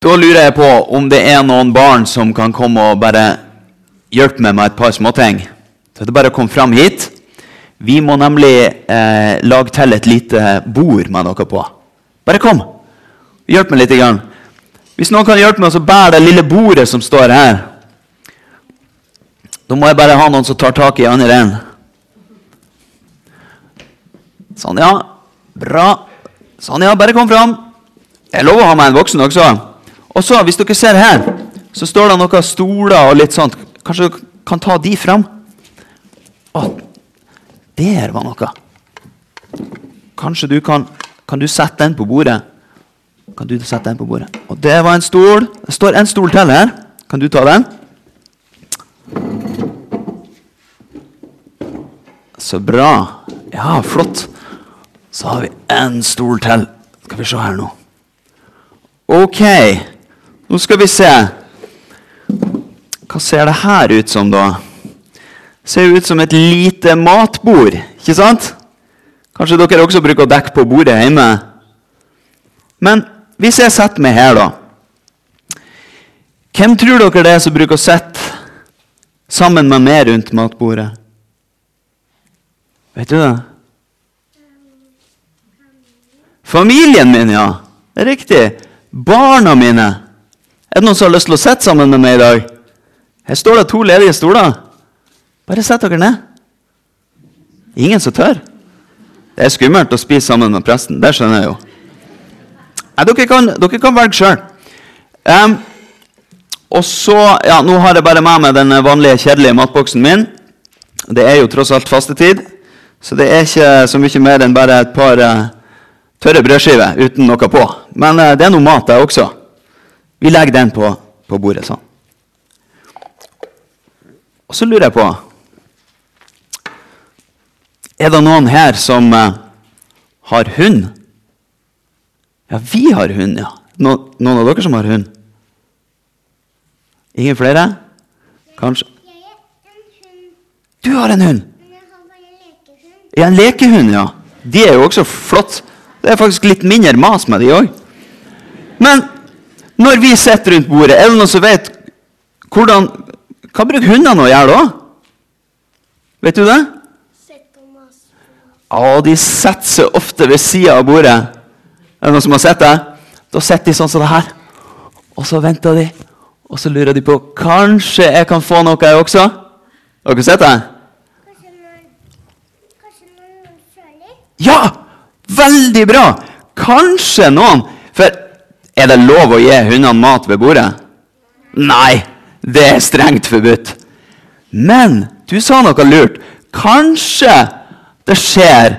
Da lurer jeg på om det er noen barn som kan komme og bare hjelpe meg med et par småting. Så det er bare å komme fram hit. Vi må nemlig eh, lage til et lite bord med noe på. Bare kom. Hjelp meg litt. Grann. Hvis noen kan hjelpe meg å bære det lille bordet som står her, da må jeg bare ha noen som tar tak i andre enden. Sånn, ja. Bra. Sånn, ja. Bare kom fram. Jeg lover å ha med en voksen også. Og så, hvis dere ser her, så står det noen stoler og litt sånt. Kanskje dere kan ta de fram? Å, der var noe. Kanskje du kan Kan du sette den på bordet? Kan du sette den på bordet? Og det var en stol. Det står en stol til her. Kan du ta den? Så bra. Ja, flott. Så har vi en stol til. Skal vi se her nå. Ok, nå skal vi se. Hva ser det her ut som, da? Ser ut som et lite matbord, ikke sant? Kanskje dere også bruker å dekke på bordet hjemme? Men hvis jeg setter meg her, da Hvem tror dere det er som bruker å sitte sammen med meg rundt matbordet? Vet du det? Familien min, ja. Det riktig. Barna mine. Er det noen som har lyst til å sitte sammen med meg i dag? Her står det to ledige stoler. Bare sett dere ned. Ingen som tør. Det er skummelt å spise sammen med presten. Det skjønner jeg jo. Nei, dere, kan, dere kan velge sjøl. Um, og så, ja, Nå har jeg bare med meg den vanlige, kjedelige matboksen min. Det er jo tross alt fastetid, så det er ikke så mye mer enn bare et par uh, tørre brødskiver uten noe på. Men uh, det er noe mat, det også. Vi legger den på, på bordet sånn. Og så lurer jeg på Er det noen her som uh, har hund? Ja, vi har hund, ja. No, noen av dere som har hund? Ingen flere? Kanskje Du har en hund! Ja, en lekehund, ja. De er jo også flott. Det er faktisk litt mindre mas med de òg. Men når vi sitter rundt bordet, er det noen som vet hvordan Hva bruker hundene å gjøre da? Vet du det? Ja, de setter seg ofte ved sida av bordet. Er det noen som har sett det? Da sitter de sånn som det her. Og så venter de, og så lurer de på Kanskje jeg kan få noe, jeg også? Har dere sett det? Ja! Veldig bra! Kanskje noen For er det lov å gi hundene mat ved bordet? Nei, det er strengt forbudt. Men du sa noe lurt. Kanskje det skjer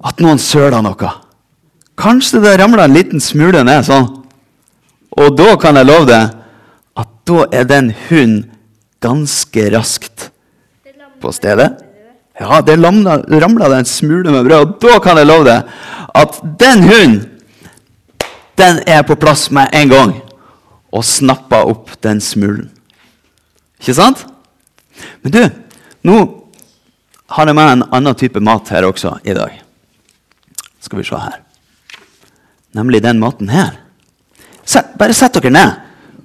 at noen søler noe. Kanskje det ramler en liten smule ned sånn. Og da kan jeg love deg at da er den hund ganske raskt på stedet. Ja, det ramla en smule med brød, og da kan jeg love deg at den hunden, den er på plass med en gang og snappa opp den smulen. Ikke sant? Men du, nå har jeg med en annen type mat her også i dag. Skal vi se her. Nemlig den maten her. Set, bare sett dere ned.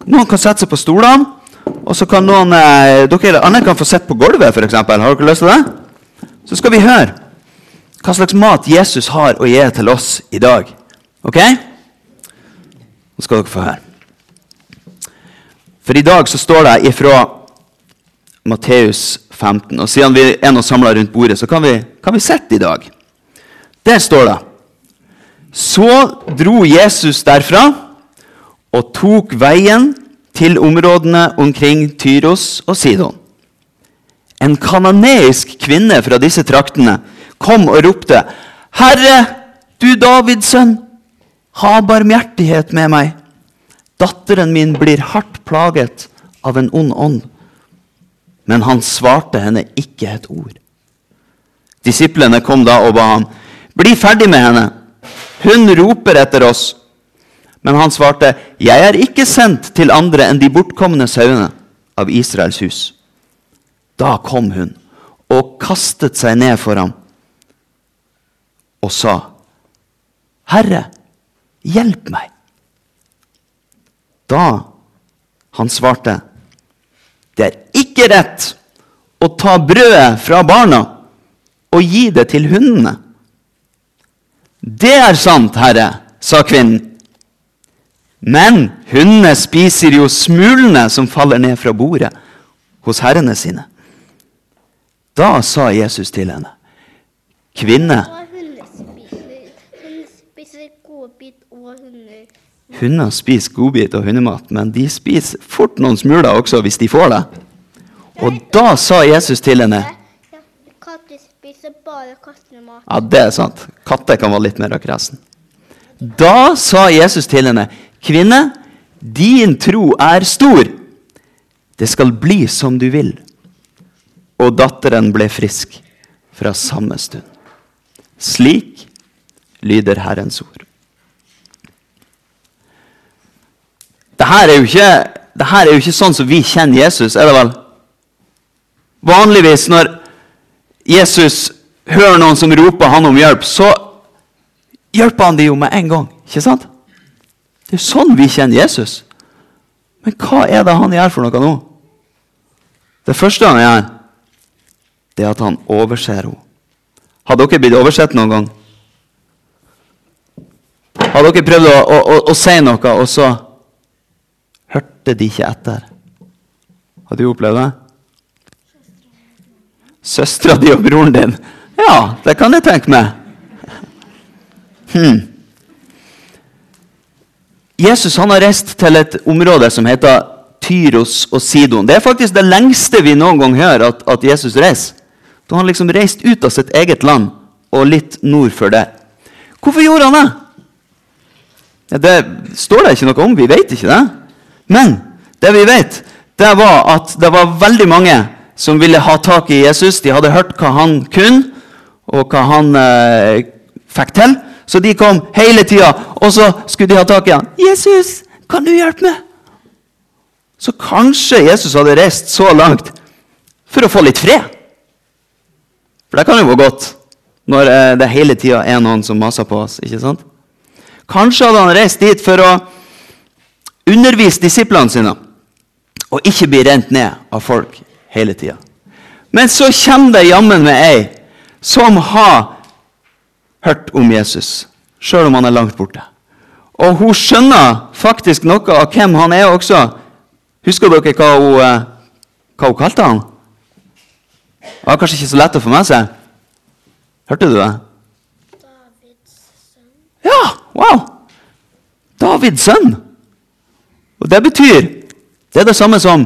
Noen kan sette seg på stolene. Og så kan noen eh, dere andre kan få sitte på gulvet, f.eks. Har dere lyst til det? Så skal vi høre hva slags mat Jesus har å gi til oss i dag. Ok? Nå skal dere få høre. For i dag så står det ifra Matteus 15. Og siden vi er nå samla rundt bordet, så kan vi, kan vi sitte i dag. Der står det Så dro Jesus derfra og tok veien til områdene omkring Tyros og Sidon. En kanoneisk kvinne fra disse traktene kom og ropte, 'Herre, du Davids sønn, ha barmhjertighet med meg.' 'Datteren min blir hardt plaget av en ond ånd.' Men han svarte henne ikke et ord. Disiplene kom da og ba ham, 'Bli ferdig med henne. Hun roper etter oss.' Men han svarte, 'Jeg er ikke sendt til andre enn de bortkomne sauene av Israels hus.' Da kom hun og kastet seg ned for ham og sa, 'Herre, hjelp meg.' Da han svarte, det er ikke rett å ta brødet fra barna og gi det til hundene. Det er sant, herre, sa kvinnen. Men hundene spiser jo smulene som faller ned fra bordet hos herrene sine. Da sa Jesus til henne, kvinne, Og hunder spiser, hunder spiser godbit og hunder. spiser godbit og hundemat, men de spiser fort noen smuler også hvis de får det. Og da sa Jesus til henne, katter spiser bare kattemat. Ja, det er sant. Katter kan være litt mer kresen. Da sa Jesus til henne, kvinne, din tro er stor. Det skal bli som du vil. Og datteren ble frisk fra samme stund. Slik lyder Herrens ord. Dette er jo ikke, dette er jo ikke sånn som vi kjenner Jesus, er det vel? Vanligvis når Jesus hører noen som roper han om hjelp, så hjelper han de jo med en gang. Ikke sant? Det er jo sånn vi kjenner Jesus. Men hva er det han gjør for noe nå? Det første han gjør, det er at han overser henne. Har dere blitt oversett noen gang? Har dere prøvd å, å, å, å si noe, og så hørte de ikke etter? Har du opplevd det? Søstera di og broren din? Ja, det kan jeg tenke meg. Hmm. Jesus han har reist til et område som heter Tyros og Sidon. Det er faktisk det lengste vi noen gang hører at, at Jesus reiser. Da han liksom reist ut av sitt eget land og litt nord for det. Hvorfor gjorde han det? Ja, det står det ikke noe om. Vi vet ikke det. Men det vi vet, det var at det var veldig mange som ville ha tak i Jesus. De hadde hørt hva han kunne, og hva han eh, fikk til. Så de kom hele tida, og så skulle de ha tak i han. 'Jesus, kan du hjelpe meg?' Så kanskje Jesus hadde reist så langt for å få litt fred. For det kan jo være godt når eh, det hele tida er noen som maser på oss. ikke sant? Kanskje hadde han reist dit for å undervise disiplene sine og ikke bli rent ned av folk hele tida. Men så kommer det jammen med ei som har hørt om Jesus, sjøl om han er langt borte. Og hun skjønner faktisk noe av hvem han er også. Husker dere hva hun, eh, hva hun kalte han? Det var kanskje ikke så lett å få med seg. Hørte du det? Davids sønn. Ja, wow! Davids sønn. Og det betyr Det er det samme som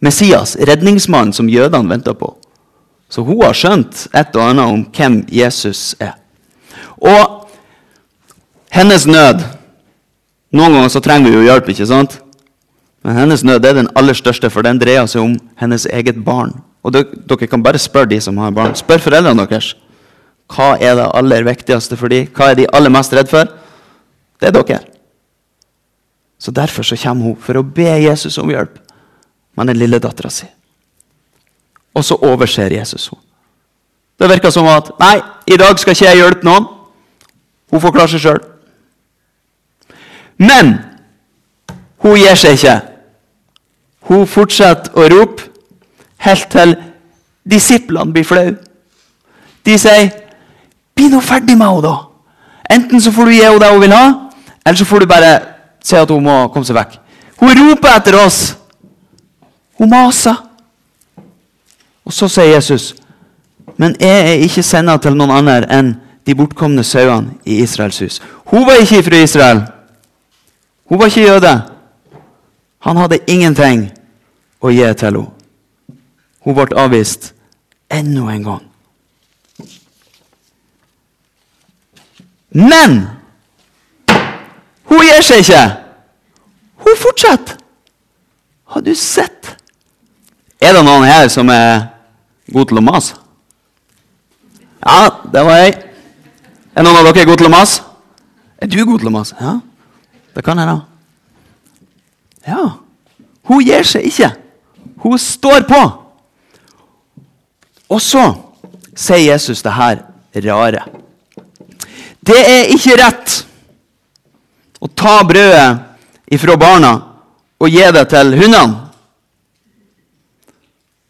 Messias, redningsmannen som jødene venta på. Så hun har skjønt et og annet om hvem Jesus er. Og hennes nød Noen ganger så trenger vi jo hjelp, ikke sant? Men hennes nød er den aller største, for den dreier seg om hennes eget barn. Og dere kan bare spørre de som har barn. Spør foreldrene deres. Hva er det aller viktigste for dem? Hva er de aller mest redd for? Det er dere. Så Derfor så kommer hun for å be Jesus om hjelp med den lille dattera si. Og så overser Jesus henne. Det virker som at nei, i dag skal ikke jeg hjelpe noen. Hun får klare seg sjøl. Men hun gir seg ikke. Hun fortsetter å rope helt til disiplene blir flaue. De sier, 'Bli nå ferdig med henne, da.' Enten så får du gi henne det hun vil ha, eller så får du bare si at hun må komme seg vekk. Hun roper etter oss. Hun maser. Og så sier Jesus, 'Men jeg er ikke senda til noen andre enn de bortkomne sauene i Israels hus.' Hun var ikke fra Israel. Hun var ikke jøde. Han hadde ingenting å gi til henne. Hun ble avvist enda en gang. Men hun gir seg ikke. Hun fortsetter. Har du sett? Er det noen her som er god til å mase? Ja, det var jeg. Er noen av dere god til å mase? Er du god til å mase? Ja, det kan jeg da. Ja. Hun gir seg ikke. Hun står på. Og så sier Jesus det her rare. Det er ikke rett å ta brødet ifra barna og gi det til hundene.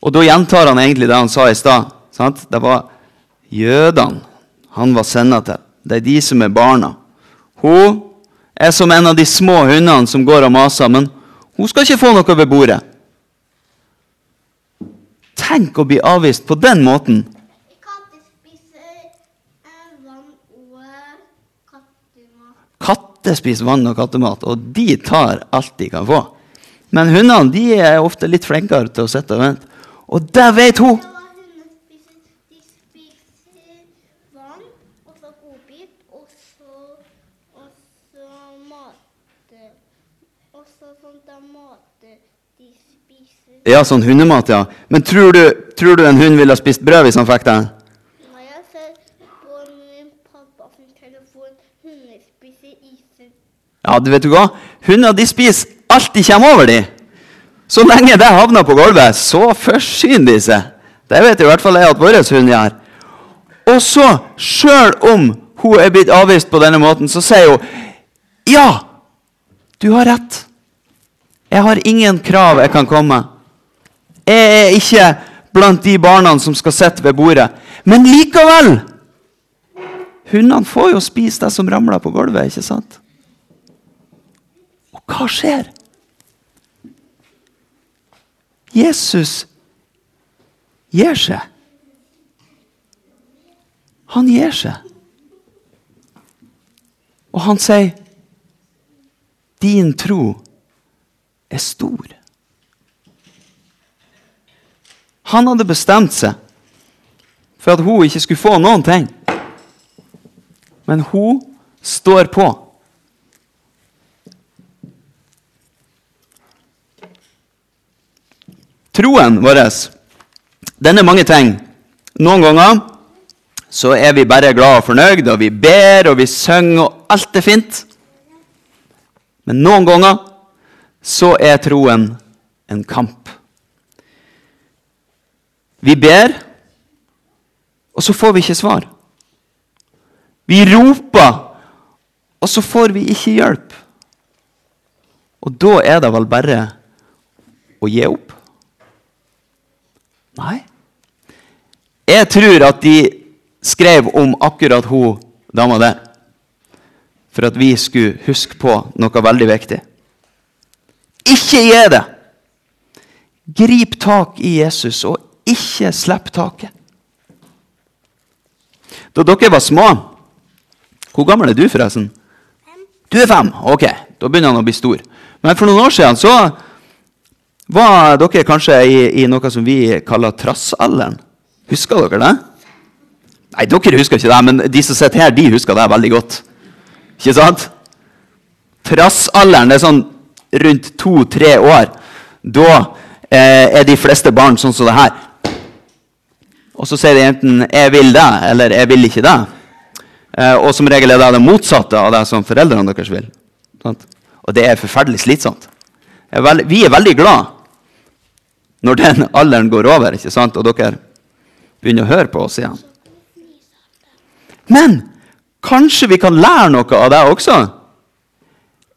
Og da gjentar han egentlig det han sa i stad. Det var jødene han var sendt til. Det er de som er barna. Hun er som en av de små hundene som går og maser, men hun skal ikke få noe ved bordet. Tenk å bli avvist på den måten. Katter spiser eh, vann og kattemat. Katter spiser vann og kattemat, og de tar alt de kan få. Men hundene de er ofte litt flinkere til å sitte og vente. Og det vet hun! Ja, sånn. Ja, hundemat, ja. Men tror du, tror du en hund ville ha spist brød hvis han fikk det? Når jeg ser på min pappa sin telefon, hunder spiser isen. Ja, du vet du hva? Hunder de spiser alt de kommer over de. Så lenge det havner på gulvet, så forsyner de seg. Det vet i hvert fall jeg at vår hund gjør. Og så, sjøl om hun er blitt avvist på denne måten, så sier hun ja, du har rett. Jeg har ingen krav jeg kan komme. Jeg er ikke blant de barna som skal sitte ved bordet. Men likevel! Hundene får jo spise det som ramler på gulvet, ikke sant? Hva skjer? Jesus gir seg. Han gir seg. Og han sier, 'Din tro er stor'. Han hadde bestemt seg for at hun ikke skulle få noen ting. Men hun står på. Troen vår den er mange ting. Noen ganger så er vi bare glad og fornøyd, og vi ber og vi synger, og alt er fint. Men noen ganger så er troen en kamp. Vi ber, og så får vi ikke svar. Vi roper, og så får vi ikke hjelp. Og da er det vel bare å gi opp? Nei. Jeg tror at de skrev om akkurat hun dama der for at vi skulle huske på noe veldig viktig. Ikke gi det! Grip tak i Jesus, og ikke slipp taket. Da dere var små Hvor gammel er du, forresten? Du er fem? Ok, da begynner han å bli stor. Men for noen år siden så var dere kanskje i, i noe som vi kaller trassalderen. Husker dere det? Nei, dere husker ikke det, men de som sitter her, de husker det veldig godt. Ikke sant? Trassalderen det er sånn rundt to-tre år. Da eh, er de fleste barn sånn som det her. Og så sier de enten 'jeg vil det', eller 'jeg vil ikke det'. Eh, og som regel er det det motsatte av det som foreldrene deres vil. Sant? Og det er forferdelig slitsomt. Vi er veldig glad når den alderen går over, ikke sant? og dere begynner å høre på oss igjen. Men kanskje vi kan lære noe av det også?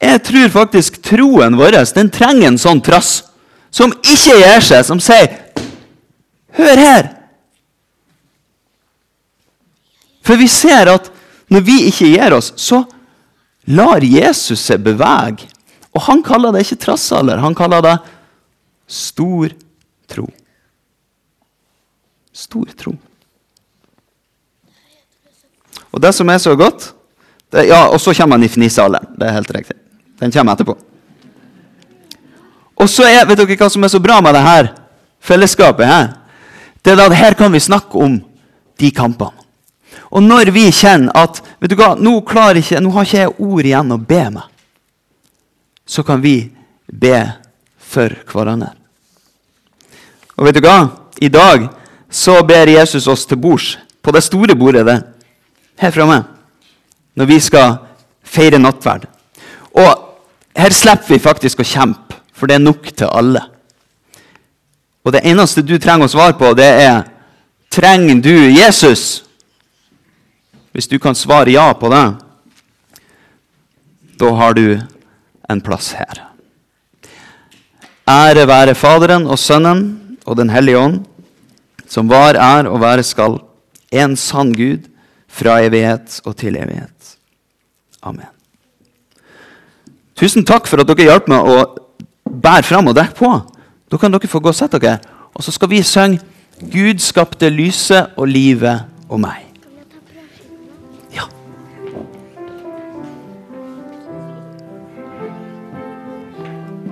Jeg tror faktisk troen vår den trenger en sånn trass som ikke gir seg, som sier Hør her! For vi ser at når vi ikke gir oss, så lar Jesus seg bevege. Og han kaller det ikke trassalder, han kaller det stor tro. Stor tro. Og det som er så godt det, Ja, og så kommer fnisealderen. Det er helt riktig. Den kommer etterpå. Og så er, vet dere hva som er så bra med det her fellesskapet her? Det er at her kan vi snakke om de kampene. Og når vi kjenner at vet du hva, nå, klarer ikke, nå har ikke jeg ord igjen å be med, så kan vi be for hverandre. Og vet du hva? I dag så ber Jesus oss til bords på det store bordet der, her framme, når vi skal feire nattverd. Og her slipper vi faktisk å kjempe, for det er nok til alle. Og det eneste du trenger å svare på, det er Trenger du Jesus? Hvis du kan svare ja på det, da har du en plass her. Ære være Faderen og Sønnen og Den hellige ånd, som var, er og være skal, en sann Gud, fra evighet og til evighet. Amen. Tusen takk for at dere hjalp meg å bære fram og dekke på. Da kan dere få gå og sette dere. Og så skal vi synge 'Gud skapte lyset og livet og meg'.